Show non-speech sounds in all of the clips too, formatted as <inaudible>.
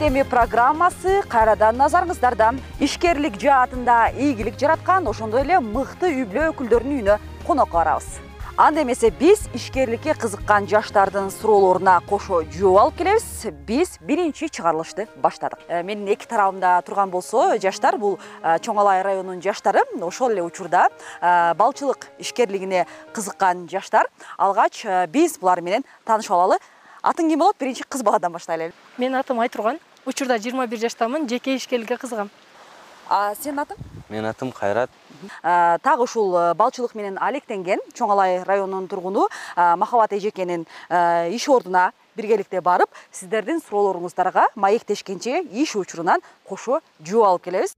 теми программасы кайрадан назарыңыздарда. Ишкерлик жаатында ийгилик жараткан ошондой эле мыкты үй бүлө өкүлдөрүнүн үйүнө конокко барабыз анда эмесе биз ишкерликке кызыккан жаштардын суроолоруна кошо жооп алып келебиз. Биз биринчи чыгарылышты баштадык. Э, менин эки тарабымда турган болсо жаштар бул э, чоң алай районунун жаштары ошол эле учурда э, балчылык ишкерлигине кызыккан жаштар. Алгач биз булар менен таанышып алалы. Атың ким болот? Биринчи кыз баладан баштайлы менин атым айтурган учурда жыйырма бир жаштамын жеке ишкерликке кызыгам а сенин атың? Менин атым кайрат. Так ушул э, балчылык менен алектенген чоң алай районунун тургуну махабат эжекенин э, иш ордуна биргеликте барып сиздердин суроолоруңуздарга маектешкенче иш учурунан кошо жооп алып келебиз.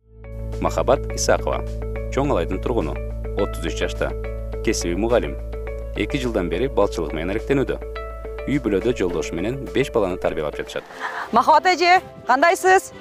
Махабат исакова чоң алайдын тургуну отуз үч жашта. Кесиби мугалим. Эки жылдан бери балчылык менен алектенүүдө үй бүлөдө жолдошу менен беш баланы тарбиялап жатышат. Махабат эже кандайсыз?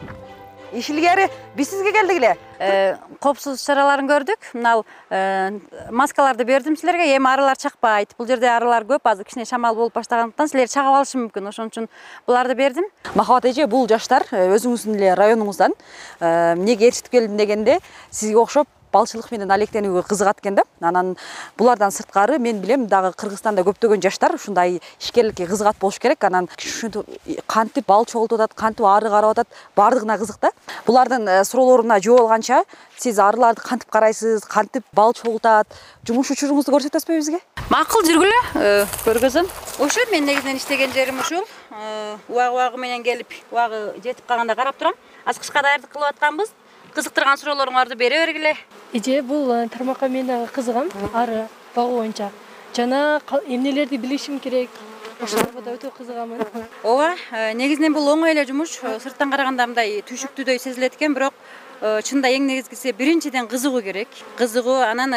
Иш илгери биз сизге келдик эле. Э, коопсуздук чараларын көрдүк. Мына э, маскаларды бердим силерге. Эми арылар чакпайт. Бул жерде арылар көп. Азыр кичине шамал болуп баштагандыктан силерди чагып алышы мүмкүн. Ошон үчүн буларды бердим. Махабат эже бул жаштар э, өзүңүздүн эле районуңуздан эмнеге ээрчитип келдим дегенде сизге окшоп балчылык менен алектенүүгө кызыгат экен да. Анан булардан сырткары мен билем дагы кыргызстанда көптөгөн жаштар ушундай ишкерликке кызыгат болуш керек. Анан ушинтип кантип бал чогултуп атат кантип ары карап атат баардыгына кызык да. Булардын э, суроолоруна жооп алганча сиз арыларды кантип карайсыз кантип бал чогултат жумуш учуруңузду көрсөтөсүзбү бүзгө макул жүргүлө э, көргөзөм. Ушу менин негизинен иштеген жерим ушул. Э, убагы убагы менен келип убагы жетип калганда карап турам. Азыр кышка даярдык кылып атканбыз кызыктырган суроолоруңарды бере бергиле. Эже бул э, тармакка мен дагы кызыгам. Ары багуу боюнча. Жана эмнелерди билишим керек. Ошолорго да өтө кызыгамын. Ооба э, негизинен бул оңой эле жумуш. Э, сырттан караганда мындай түйшүктүүдөй сезилет экен бирок чынында эң негизгиси биринчиден кызыгуу керек. Кызыгуу анан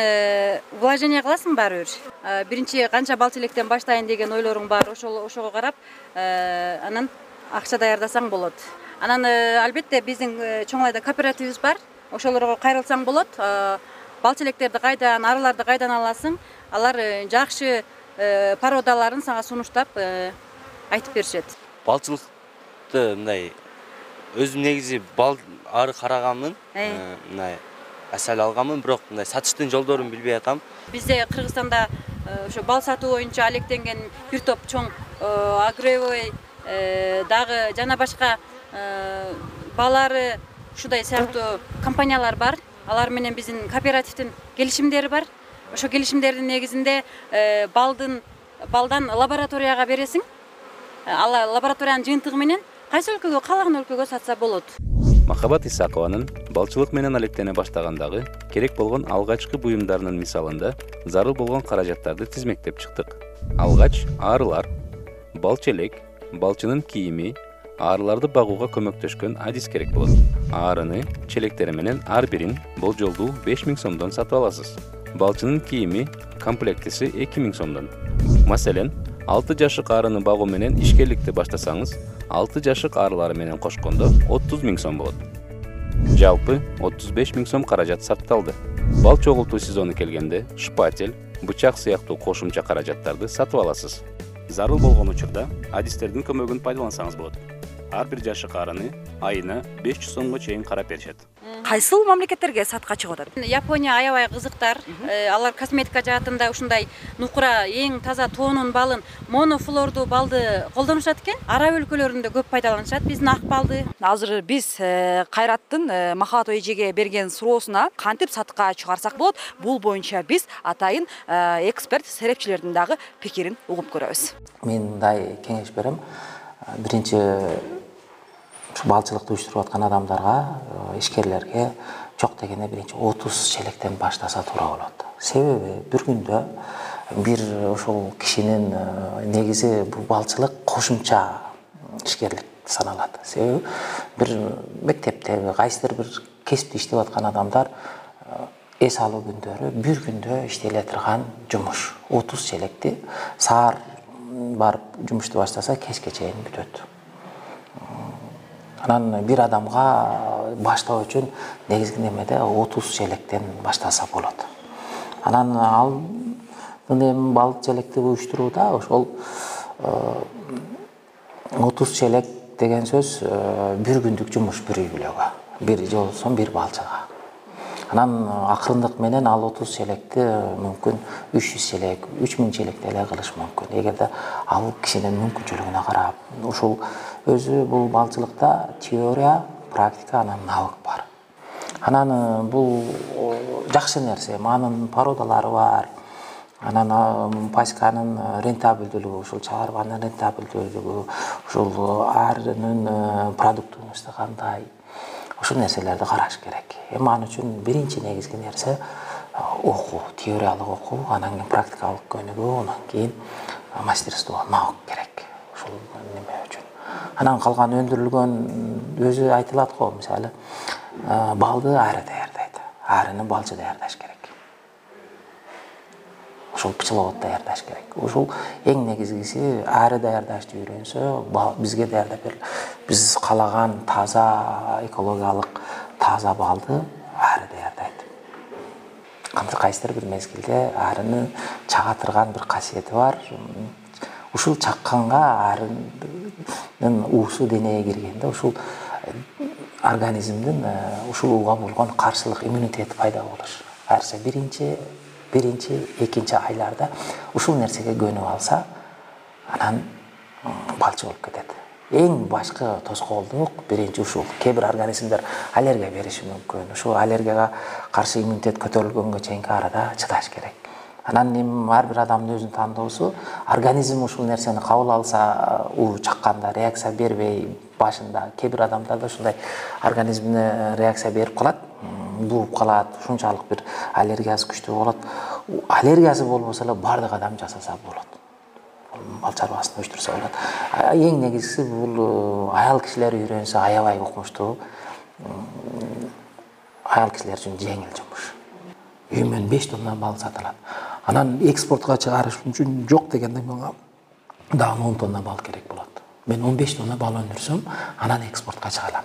вложение кыласың баары бир биринчи канча балчы электен баштайын деген ойлоруң бар. Ошого карап анан акча даярдасаң болот анан э, албетте биздин э, чоң алайда кооперативибиз бар. Ошолорго кайрылсаң болот. Э, балчы электерди кайдан арыларды кайдан аласың? Алар жакшы породаларын сага сунуштап айтып беришет. Балчылыкты мындай өзүм негизи бал ары караганмын. Мындай асал алганмын бирок мындай сатыштын жолдорун билбей атам. Бизде кыргызстанда ошо бал сатуу боюнча алектенген бир топ чоң агровой дагы жана башка баалары ушундай сыяктуу компаниялар бар. Алар менен биздин кооперативдин келишимдери бар. Ошол келишимдердин негизинде э, балдын балдан лабораторияга бересиң. Э, ал лабораториянын жыйынтыгы менен кайсы өлкөгө каалаган өлкөгө сатса болот. Махабат исакованын балчылык менен алектене баштагандагы керек болгон алгачкы буюмдарынын мисалында зарыл болгон каражаттарды тизмектеп чыктык. Алгач арылар балчы элек балчынын кийими аарыларды багууга көмөктөшкөн адис керек болот. Аарыны челектери менен ар бирин болжолдуу беш миң сомдон сатып аласыз. Балчынын кийими комплектиси эки миң сомдон. Маселен алты жашык аарыны багуу менен ишкерликти баштасаңыз алты жашык аарылары менен кошкондо отуз миң сом болот. Жалпы отуз беш миң сом каражат сарпталды бал чогултуу сезону келгенде шпатель бычак сыяктуу кошумча каражаттарды сатып аласыз. Зарыл болгон учурда адистердин көмөгүн пайдалансаңыз болот ар бир жашык аарыны айына беш жүз сомго чейин карап беришет. Кайсыл мамлекеттерге сатыкка чыгып атат япония аябай кызыктар. Э, алар косметика жаатында ушундай нукура эң таза тоонун балын монофлордуу балды колдонушат экен. Араб өлкөлөрүндө көп пайдаланышат. Биздин ак балды. Азыр биз э, кайраттын э, махабат эжеге берген суроосуна кантип сатыкка чыгарсак болот? Бул боюнча биз атайын эксперт серепчилердин дагы пикирин угуп көрөбүз. Мен мындай кеңеш берем. Биринчи ушу балчылыкты уюштуруп аткан адамдарга э, ишкерлерге жок дегенде биринчи отуз челектен баштаса туура болот. Себеби бир күндө бир ушул кишинин э, негизи бул балчылык кошумча ишкерлик саналат. Себеби бир мектептеги кайсыдыр бир кесипти иштеп аткан адамдар э, эс алуу күндөрү бир күндө иштеле турган жумуш. Отуз челекти саар барып жумушту баштаса кечке чейин бүтөт анан бир адамга баштоо үчүн негизги немеде отуз челектен баштаса болот. Анан алдын эми бал челекти уюштурууда ошол э, отуз челек деген сөз э, бир күндүк жумуш бир үй бүлөгө. Бир же болбосо бир балчыга анан э, акырындык менен ал отуз челекти э, мүмкүн үч жүз челек үч миң челек деле кылыш мүмкүн. Эгерде ал кишинин мүмкүнчүлүгүнө карап ушул өзү бул балчылыкта теория практика анан навык бар. Анан бул жакшы нерсе. Манын породалары бар. Анан паськанын рентабелдүүлүгү ушул чыгарманын рентабелдүүлүгү ушул арынын продуктивности кандай ушул нерселерди караш керек. Эми ал үчүн биринчи негизги нерсе окуу теориялык окуу анан кийин практикалык көнүгүү анан кийин мастерство навык керек. Ушул неме үчүн? Анан калган өндүрүлгөн өзү айтылат го мисалы балды ары даярдайт арыны балчы даярдаш керек ушул пчеловод даярдаш керек. Ушул эң негизгиси ары даярдашты үйрөнсө бизге даярдап бер. Биз каалаган таза экологиялык таза балды ары даярдайт. Кайсыдыр бир мезгилде арыны чагатырган бир касиети бар. Ушул чакканга арынын уусу денеге киргенде ушул организмдин ушул ууга болгон каршылык иммунитети пайда болуш. Ayniqsa биринчи биринчи экинчи айларда ушул нерсеге көнүп алса анан балчы болуп кетет. Эң башкы тоскоолдук биринчи ушул. Кээ бир организмдер аллергия бериши мүмкүн. Ушул аллергияга каршы иммунитет көтөрүлгөнгө чейинки арада чыдаш керек. Анан эми ар бир адамдын өзүнүн тандоосу организм ушул нерсени кабыл алса уу чакканда реакция бербей башында кээ бир адамдарда ушундай организмине реакция берип калат бууп калат ушунчалык бир аллергиясы күчтүү болот. Аллергиясы болбосо эле баардык адам жасаса болот. Бал чарбасын уюштурса болот. Эң негизгиси бул э, аял кишилер үйрөнсө аябай укмуштуу. Аял кишилер үчүн жеңил жумуш. Үй менен беш тонна бал сатылат. Анан экспортко чыгарыш үчүн жок дегенде мага дагы он тонна бал керек болот. Мен он беш тонна бал өндүрсөм анан экспортко чыга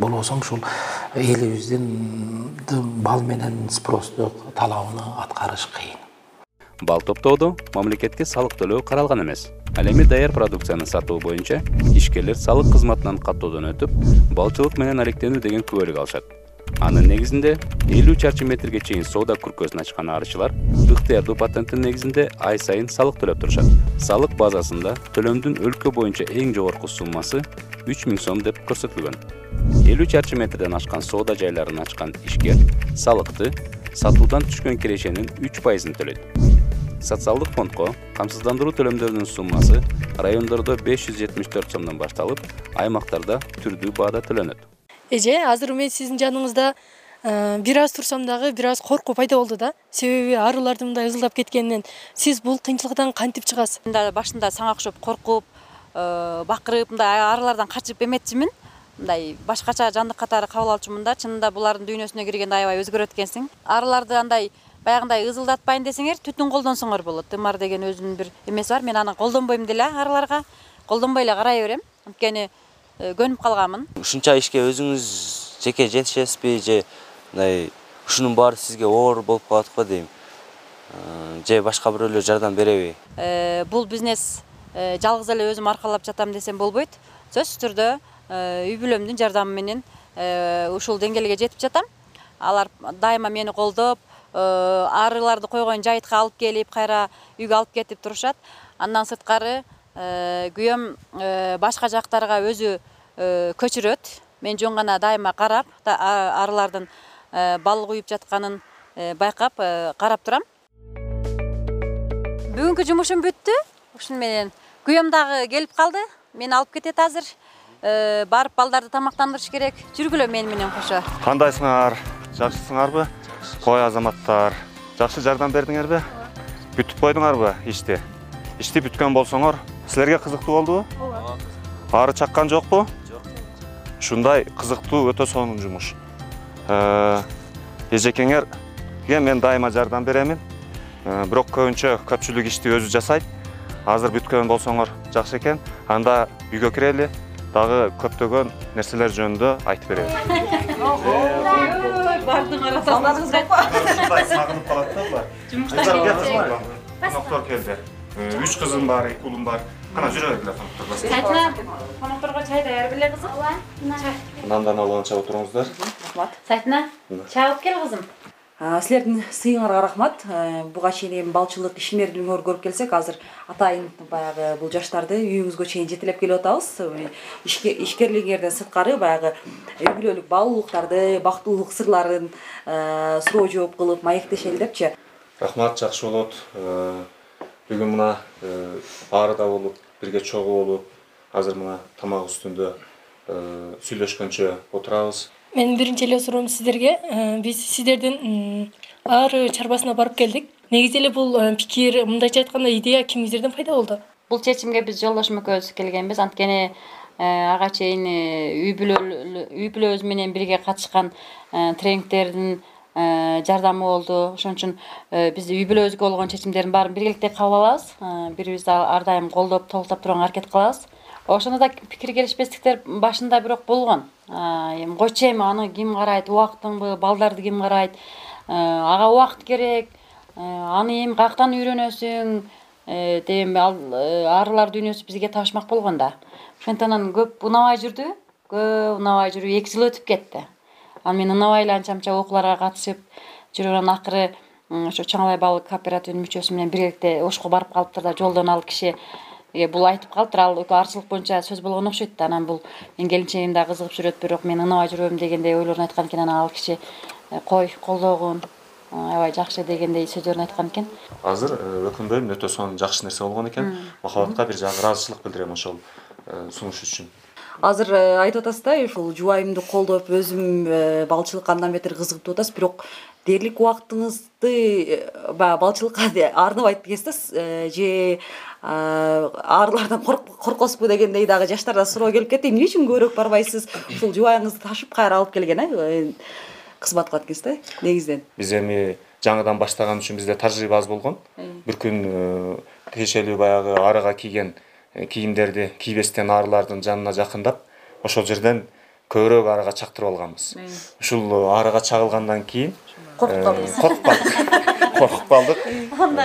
алам болбосо ушул элибиздин бал менен спросту талабын аткарыш кыйын. Бал топтоодо мамлекетке салык төлөө каралган эмес. Ал эми даяр продукцияны сатуу боюнча ишкерлер салык кызматынан каттоодон өтүп балчылык менен алектенүү деген күбөлүк алышат анын негизинде элүү чарчы метрге чейин соода күркөсүн ачкан арычылар ыктыярдуу патенттин негизинде ай сайын салык төлөп турушат. Салык базасында төлөмдүн өлкө боюнча эң жогорку суммасы үч миң сом деп көрсөтүлгөн. Элүү чарчы метрден ашкан соода жайларын ачкан ишкер салыкты сатуудан түшкөн кирешенин үч пайызын төлөйт. Социалдык фондко камсыздандыруу төлөмдөрүнүн суммасы райондордо беш жүз жетимиш төрт сомдон башталып аймактарда түрдүү баада төлөнөт эже азыр мен сиздин жаныңызда э, бир аз турсам дагы бир аз коркуу пайда болду да. Себеби арылардын мындай ызылдап кеткенинен сиз бул кыйынчылыктан кантип чыгасыз? Да башында сага окшоп коркуп э, бакырып мындай арылардан качып эметчүмүн мындай башкача жандык катары кабыл алчумун да чынында булардын дүйнөсүнө киргенде аябай өзгөрөт экенсиң. Арыларды андай баягындай ызылдатпайын десеңер түтүн колдонсоңор болот. Тымар деген өзүнүн бир эмеси бар. Мен аны колдонбойм деле арыларга. Колдонбой эле карай берем. Анткени көнүп калганмын. Ушунча ишке өзүңүз жеке жетишесизби же мындай ушунун баары сизге оор болуп калат го дейм? Э, же башка бирөөлөр жардам береби? Э, бул бизнес жалгыз эле өзүм аркалап жатам десем болбойт. Сөзсүз түрдө үй бүлөмдүн жардамы менен ушул деңгээлге жетип жатам. Алар дайыма мени колдоп арыларды койгон жайтка алып келип кайра үйгө алып кетип турушат. Андан сырткары күйөөм башка жактарга өзү Э, көчүрөт. Мен жөн гана дайыма карап арылардын э, бал куюп жатканын э, байкап карап турам. Бүгүнкү жумушум бүттү ушуну менен күйөөм дагы келип калды. Мени алып кетет азыр. Барып балдарды тамактандырыш керек. Жүргүлө мени менен кошо. Кандайсыңар? Жакшысыңарбы? Кой азаматтар? Жакшы жардам бердиңерби? Бүтүп койдуңарбы ишти? Ишти бүткөн болсоңор силерге кызыктуу болдубу ооба. Ары чаккан жокпу? Ушундай кызыктуу өтө сонун жумуш. Э, эжекеңерге мен дайыма жардам беремин. Э, бирок көбүнчө көпчүлүк ишти өзү жасайт. Азыр бүткөн болсоңор жакшы экен. Анда үйгө кирели дагы көптөгөн нерселер жөнүндө айтып берели арасында ушундай сагынып калат да булар жумуштан коноктор келди. Үч кызым бар эки уулум бар кана жүрөбүк эле коноктор сайтына конокторго чай даярып эле кызым. Нандан алганча отуруңуздар. Рахмат сайтына чай алып кел кызым. Силердин сыйыңарга рахмат. Э, буга чейин эми балчылык ишмердүүлүгүңөрдү көрүп келсек азыр атайын баягы бул жаштарды үйүңүзгө чейин жетелеп келип атабыз. Ишке- ишкерлигиңерден сырткары баягы үй бүлөлүк баалуулуктарды бактылуулук сырларын э, суроо жооп кылып маектешели депчи. Рахмат жакшы болот. Э, бүгүн мына э, аарыда болуп бирге чогуу болуп азыр мына тамак үстүндө э, сүйлөшкөнчө отурабыз. Менин биринчи эле суроом сиздерге э, биз сиздердин м, ары чарбасына барып келдик. Негизи эле бул пикир мындайча айтканда идея кимиңиздерден пайда болду. Бул чечимге биз жолдошум экөөбүз келгенбиз. Анткени ага чейин үй бүлө үй бүлөбүз менен бирге катышкан тренингтердин э, жардамы болду. Ошон үчүн э, биз үй бүлөбүзгө болгон чечимдердин баарын биргеликте кабыл алабыз. Э, бири бирибизди ар дайым колдоп толуктап турганга аракет кылабыз. Ошондо да пикир келишпестиктер башында бирок болгон. Эми койчу эми аны ким карайт? Убактыңбы? Балдарды ким карайт? Э, ага убакыт керек. Э, аны эми каяктан үйрөнөсүң? Э, деп эми ал э, арылар дүйнөсү бизге табышмак болгон да. Ошентип анан көп унабай жүрдү. Көп унабай жүрүп эки жыл өтүп кетти анан мен унабай эле анча мынча окууларга катышып жүрүп анан акыры ошо чоң абай балык кооперативинин мүчөсү менен биргеликте ошко барып калыптыр да жолдон ал киши э, бул айтып калыптыр ал экөө арчылык боюнча сөз болгон окшойт да анан бул менин келинчегим да кызыгып жүрөт бирок мен унабай жүрбөйм дегендей ойлорун айткан экен анан ал киши э, кой колдогун э, аябай жакшы дегендей сөздөрүн айткан экен. Азыр өкүнбөйм өтө сонун жакшы нерсе болгон экен. Махабатка бир жагы ыраазычылык билдирем ошол сунуш үчүн азыр э, айтып атасыз да ушул жубайымды колдоп өзүм э, балчылыкка андан бетер кызыгып деп атасыз. Бирок дээрлик убактыңызды э, баягы балчылыкка арнабайт экенсиз да же а, арылардан корк- коркосузбу дегендей дагы жаштардан суроо келип кетти. Эмне үчүн көбүрөөк барбайсыз? Ушул жубайыңызды ташып кайра алып келген э кызмат кылат экенсиз да негизинен биз эми жаңыдан баштаган үчүн бизде тажрыйба аз болгон. Бир күн тиешелүү баягы арыга кийген кийимдерди кийбестен арылардын жанына жакындап ошол жерден көбүрөөк арыга чактырып алганбыз. Ушул э, арыга чагылгандан кийин коркуп калдыңыз. <laughs> коркуп калдык. Коркуп калдык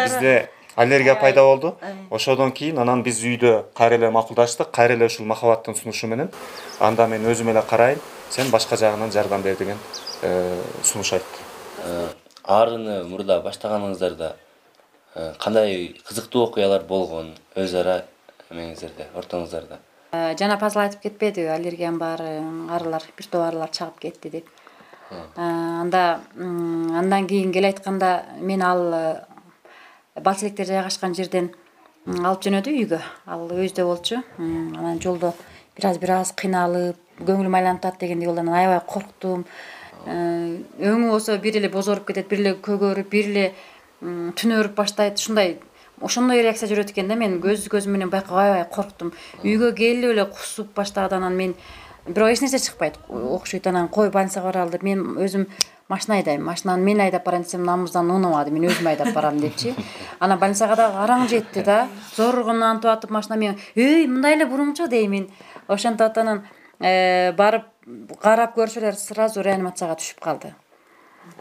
бизде аллергия пайда болду. ошодон кийин анан биз үйдө кайра эле макулдаштык кайра эле ушул махабаттын сунушу менен анда мен өзүм эле карайын сен башка жагынан жардам бер деген э, сунуш айтты Э, аарыны мурда баштаганыңыздарда э, кандай кызыктуу окуялар болгон өз ара эмеңиздерде ортоңуздарда Э, жана пазыл айтып кетпедиби аллергиям бар э, арылар бир топ арылар чагып кетти деп. Э, анда андан кийин эле айтканда мен ал балчилектер жайгашкан жерден алып жөнөдү үйгө. Ал өйүздө болчу. Анан жолдо бир аз бир аз кыйналып көңүлүм айланып атат дегендей болду анан аябай корктум. Өңү болсо бир эле бозоруп кетет бир эле көгөрүп бир эле түнөрүп баштайт. Ушундай ошондой реакция жүрөт экен да мен көз көзүм менен байкап аябай корктум. Үйгө келип эле кусуп баштады анан мен бирок эч нерсе чыкпайт. Окшойт анан кой больницага баралы? деп мен өзүм машина айдайм. Машинаны мен айдап барайын десем намаздан уунабады мен өзүм айдап барам депчи. Анан больницага дагы караң жетти да зоргунантып атып машина мен үй мындай эле бурумчу деймин ошентип атып анан э, барып карап көрүшүп эле сразу реанимацияга түшүп калды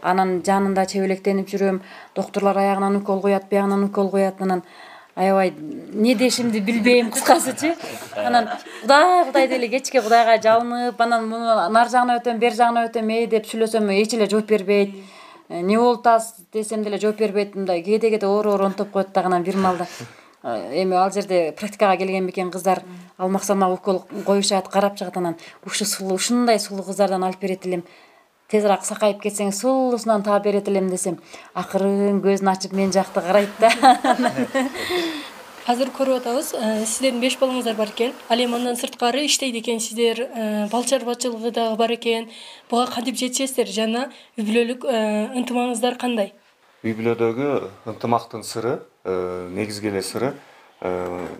анан жанында чебелектенип жүрөм доктурлар аягынан укол коет биягынан укол коет анан аябай эмне дешимди билбейм кыскасычы. Анан кудай кудай деп эле кечке кудайга жалынып анан муну нары жагына өтөм бери жагына өтөм эй! деп сүйлөсөм эч эле жооп бербейт. Эмне болуп атасыз? десем деле жооп бербейт мындай кээде кээде оор оор онтоп коет дагы анан бир маалда э, эми ал жерде практикага келген бекен кыздар алмак салмак укол коюшат карап чыгат анан. Ушу сулуу ушундай сулуу кыздардан алып берет элем тезирээк сакайып кетсең сулуусунан таап берет элем десем акырын көзүн ачып мен жакты карайт да. <laughs> Азыр көрүп атабыз э, сиздердин беш балаңыздар бар экен. Ал эми андан сырткары иштейт экенсиздер э, бал чарбачылыгы дагы бар экен. Буга кантип жетишесиздер жана үй бүлөлүк э, ынтымагыңыздар кандай? Үй бүлөдөгү ынтымактын сыры негизги эле сыры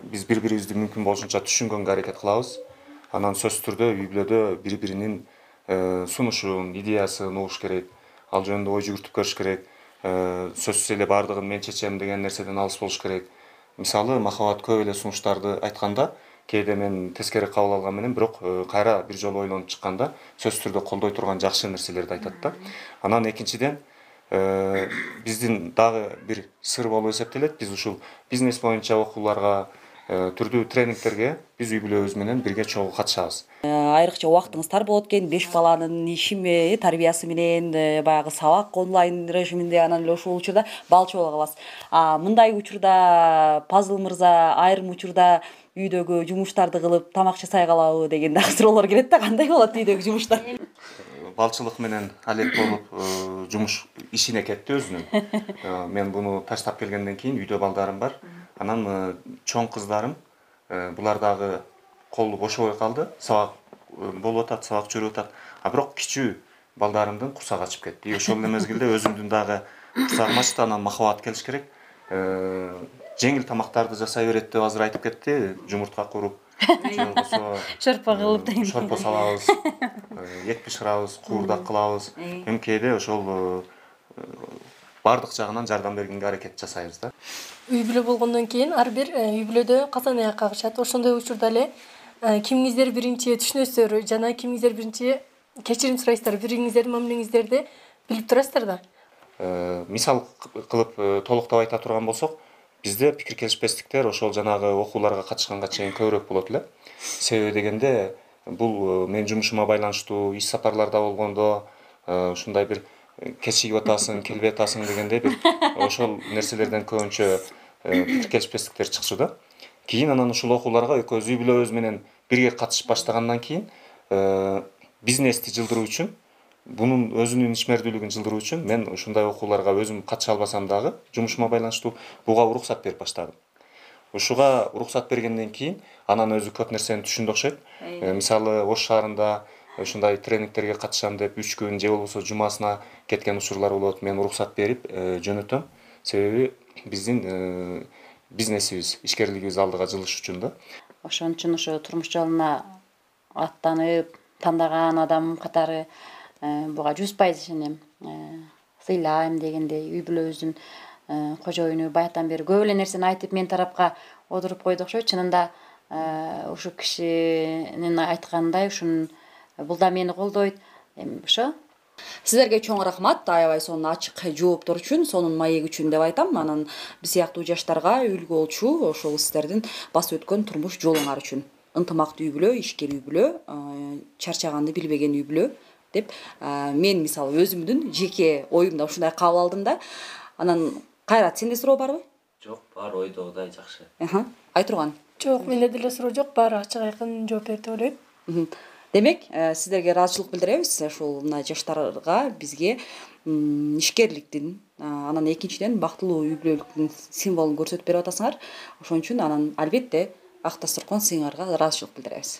биз бири бирибизди мүмкүн болушунча түшүнгөнгө аракет кылабыз. Анан сөзсүз түрдө үй бүлөдө бири биринин сунушун идеясын угуш керек ал жөнүндө ой жүгүртүп көрүш керек. Э, сөзсүз эле баардыгын мен чечем деген нерседен алыс болуш керек. Мисалы махабат көп эле сунуштарды айтканда кээде мен тескери кабыл алган менен бирок э, кайра бир жолу ойлонуп чыкканда сөзсүз түрдө колдой турган жакшы нерселерди айтат да. Анан экинчиден э, биздин дагы бир сыр болуп эсептелет. Биз ушул бизнес боюнча окууларга түрдүү тренингтерге биз үй бүлөбүз менен бирге чогуу катышабыз. Айрыкча убактыңыз тар болот экен. Беш баланын иши тарбиясы менен баягы сабак онлайн режиминде анан эле ушул учурда балчы боло каласыз мындай учурда пазыл мырза айрым учурда үйдөгү жумуштарды кылып тамак жасай калабы деген дагы суроолор келет да. Кандай болот үйдөгү жумуштар? Балчылык менен алек болуп э, жумуш ишине кетти өзүнүн. Э, мен буну таштап келгенден кийин үйдө балдарым бар анан э, чоң кыздарым булар дагы колу бошобой калды сабак болуп атат сабак жүрүп атат. А бирок кичүү балдарымдын курсагы ачып кетти. И ошол эле мезгилде өзүмдүн дагы курсагым ачты. Анан махабат келиш керек. Жеңил тамактарды жасай берет деп азыр айтып кетти. Жумуртка куруп же болбосо шорпо кылып деген шорпо салабыз эт бышырабыз куурдак кылабыз. Эми кээде ошол баардык жагынан жардам бергенге аракет жасайбыз да. Үй бүлө болгондон кийин ар бир үй бүлөдө казан аяк кагышат ошондой учурда эле кимиңиздер биринчи түшүнөсүздөр жана кимиңиздер биринчи кечирим сурайсыздар бириңиздердин мамилеңиздерди билип турасыздар да? Мисал кылып толуктап айта турган болсок бизде пикир келишпестиктер ошол жанагы окууларга катышканга чейин көбүрөөк болот эле. Себеби дегенде бул э, менин жумушума байланыштуу иш сапарларда болгондо э, ушундай бир э, кечигип атасың келбей атасың дегендей бир ошол нерселерден көбүнчө пикир келишпестиктер чыкчу да. Кийин анан ушул окууларга экөөбүз үй бүлөбүз менен бирге катышып баштагандан кийин бизнести жылдыруу үчүн бунун өзүнүн ишмердүүлүгүн жылдыруу үчүн мен ушундай окууларга өзүм катыша албасам дагы жумушума байланыштуу буга уруксат берип баштадым. Ушуга уруксат бергенден кийин анан өзү көп нерсени түшүндү окшойт. Э, мисалы ош шаарында ушундай тренингтерге катышам деп үч күн же болбосо жумасына кеткен учурлар болот. Мен уруксат берип э, жөнөтөм. Себеби биздин э, бизнесибиз ишкерлигибиз алдыга жылыш үчүн да. Ошон үчүн ошо турмуш жолуна аттанып тандаган адам катары Э, буга жүз пайыз ишенем. Сыйлайм дегендей үй бүлөбүздүн кожоюну баягытан бери көп эле нерсени айтып мен тарапка отуруп койду окшойт чынында ушул кишинин айтканындай ушун бул да мени колдойт эми ошо. Сиздерге чоң рахмат. Аябай сонун ачык жооптор үчүн сонун маек үчүн деп айтам. Анан биз сыяктуу жаштарга үлгү болчу ошол сиздердин басып өткөн турмуш жолуңар үчүн. Ынтымактуу үй бүлө ишкер үй бүлө чарчаганды билбеген үй бүлө деп мен мисалы өзүмдүн жеке оюмда ушундай кабыл алдым да. Анан кайрат сенде суроо барбы жок баары ойдогудай жакшы. Айтурган. Жок менде деле суроо жок баары ачык айкын жооп берди деп ойлойм демек э, сиздерге ыраазычылык билдиребиз ушул мына жаштарга бизге ишкерликтин анан экинчиден бактылуу үй бүлөлүктүн символун көрсөтүп берип атасыңар. Ошон үчүн анан албетте ак дасторкон сиңарга ыраазычылык билдиребиз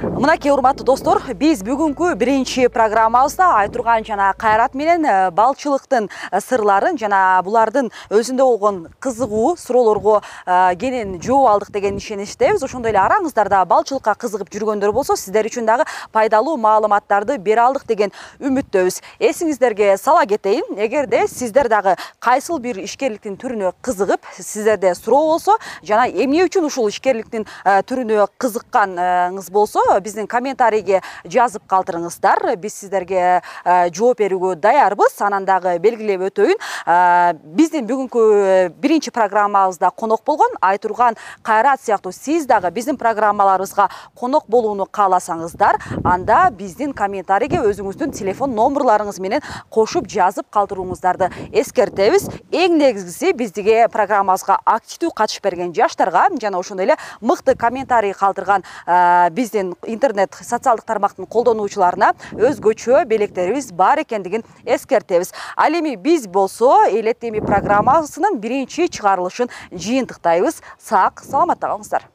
мынакей урматтуу достор биз бүгүнкү биринчи программабызда айтурган жана кайрат менен э, балчылыктын э, сырларын жана булардын өзүндө болгон кызыгуу суроолорго э, кенен жооп алдык деген ишеничтебиз. Ошондой эле араңыздарда балчылыкка кызыгып жүргөндөр болсо сиздер үчүн дагы пайдалуу маалыматтарды бере алдык деген үмүттөбүз. Эсиңиздерге сала кетейин эгерде сиздер дагы кайсыл бир ишкерликтин түрүнө кызыгып сиздерде суроо болсо жана эмне үчүн ушул ишкерликтин түрүнө кызыкканыңыз болсо биздин комментарийге жазып калтырыңыздар. Биз сиздерге э, жооп берүүгө даярбыз. Анан дагы белгилеп өтөйүн э, биздин бүгүнкү э, биринчи программабызда конок болгон айтурган кайрат сыяктуу. Сиз дагы биздин программаларыбызга конок болууну кааласаңыздар анда биздин комментарийге өзүңүздүн телефон номурларыңыз менен кошуп жазып калтырууңуздарды эскертебиз. Эң негизгиси бизге программабызга активдүү катышып берген жаштарга жана ошондой эле мыкты комментарий калтырган биздин интернет социалдык тармактын колдонуучуларына өзгөчө белектерибиз бар экендигин эскертебиз. Ал эми биз болсо эл этеми программасынын биринчи чыгарылышын жыйынтыктайбыз. Сак саламатта калыңыздар